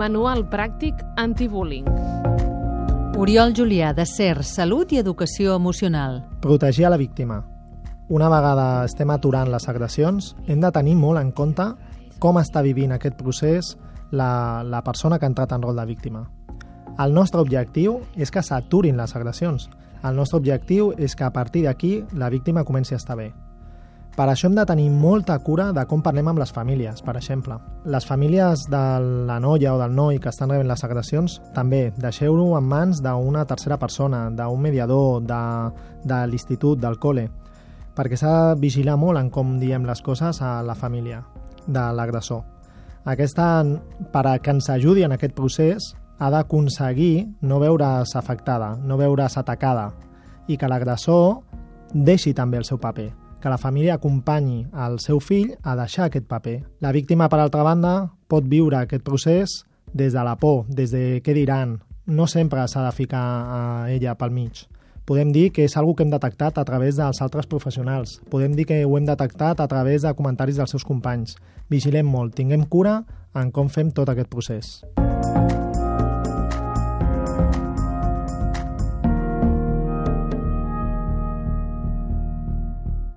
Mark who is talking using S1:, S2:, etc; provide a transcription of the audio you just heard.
S1: Manual pràctic antibullying.
S2: Oriol Julià, de CER, Salut i Educació Emocional.
S3: Protegir a la víctima. Una vegada estem aturant les agressions, hem de tenir molt en compte com està vivint aquest procés la, la persona que ha entrat en rol de víctima. El nostre objectiu és que s'aturin les agressions. El nostre objectiu és que a partir d'aquí la víctima comenci a estar bé. Per això hem de tenir molta cura de com parlem amb les famílies, per exemple. Les famílies de la noia o del noi que estan rebent les agressions, també deixeu-ho en mans d'una tercera persona, d'un mediador, de, de l'institut, del col·le, perquè s'ha de vigilar molt en com diem les coses a la família de l'agressor. Aquesta, per a que ens ajudi en aquest procés, ha d'aconseguir no veure's afectada, no veure's atacada, i que l'agressor deixi també el seu paper que la família acompanyi el seu fill a deixar aquest paper. La víctima, per altra banda, pot viure aquest procés des de la por, des de què diran. No sempre s'ha de ficar a ella pel mig. Podem dir que és algo que hem detectat a través dels altres professionals. Podem dir que ho hem detectat a través de comentaris dels seus companys. Vigilem molt, tinguem cura en com fem tot aquest procés.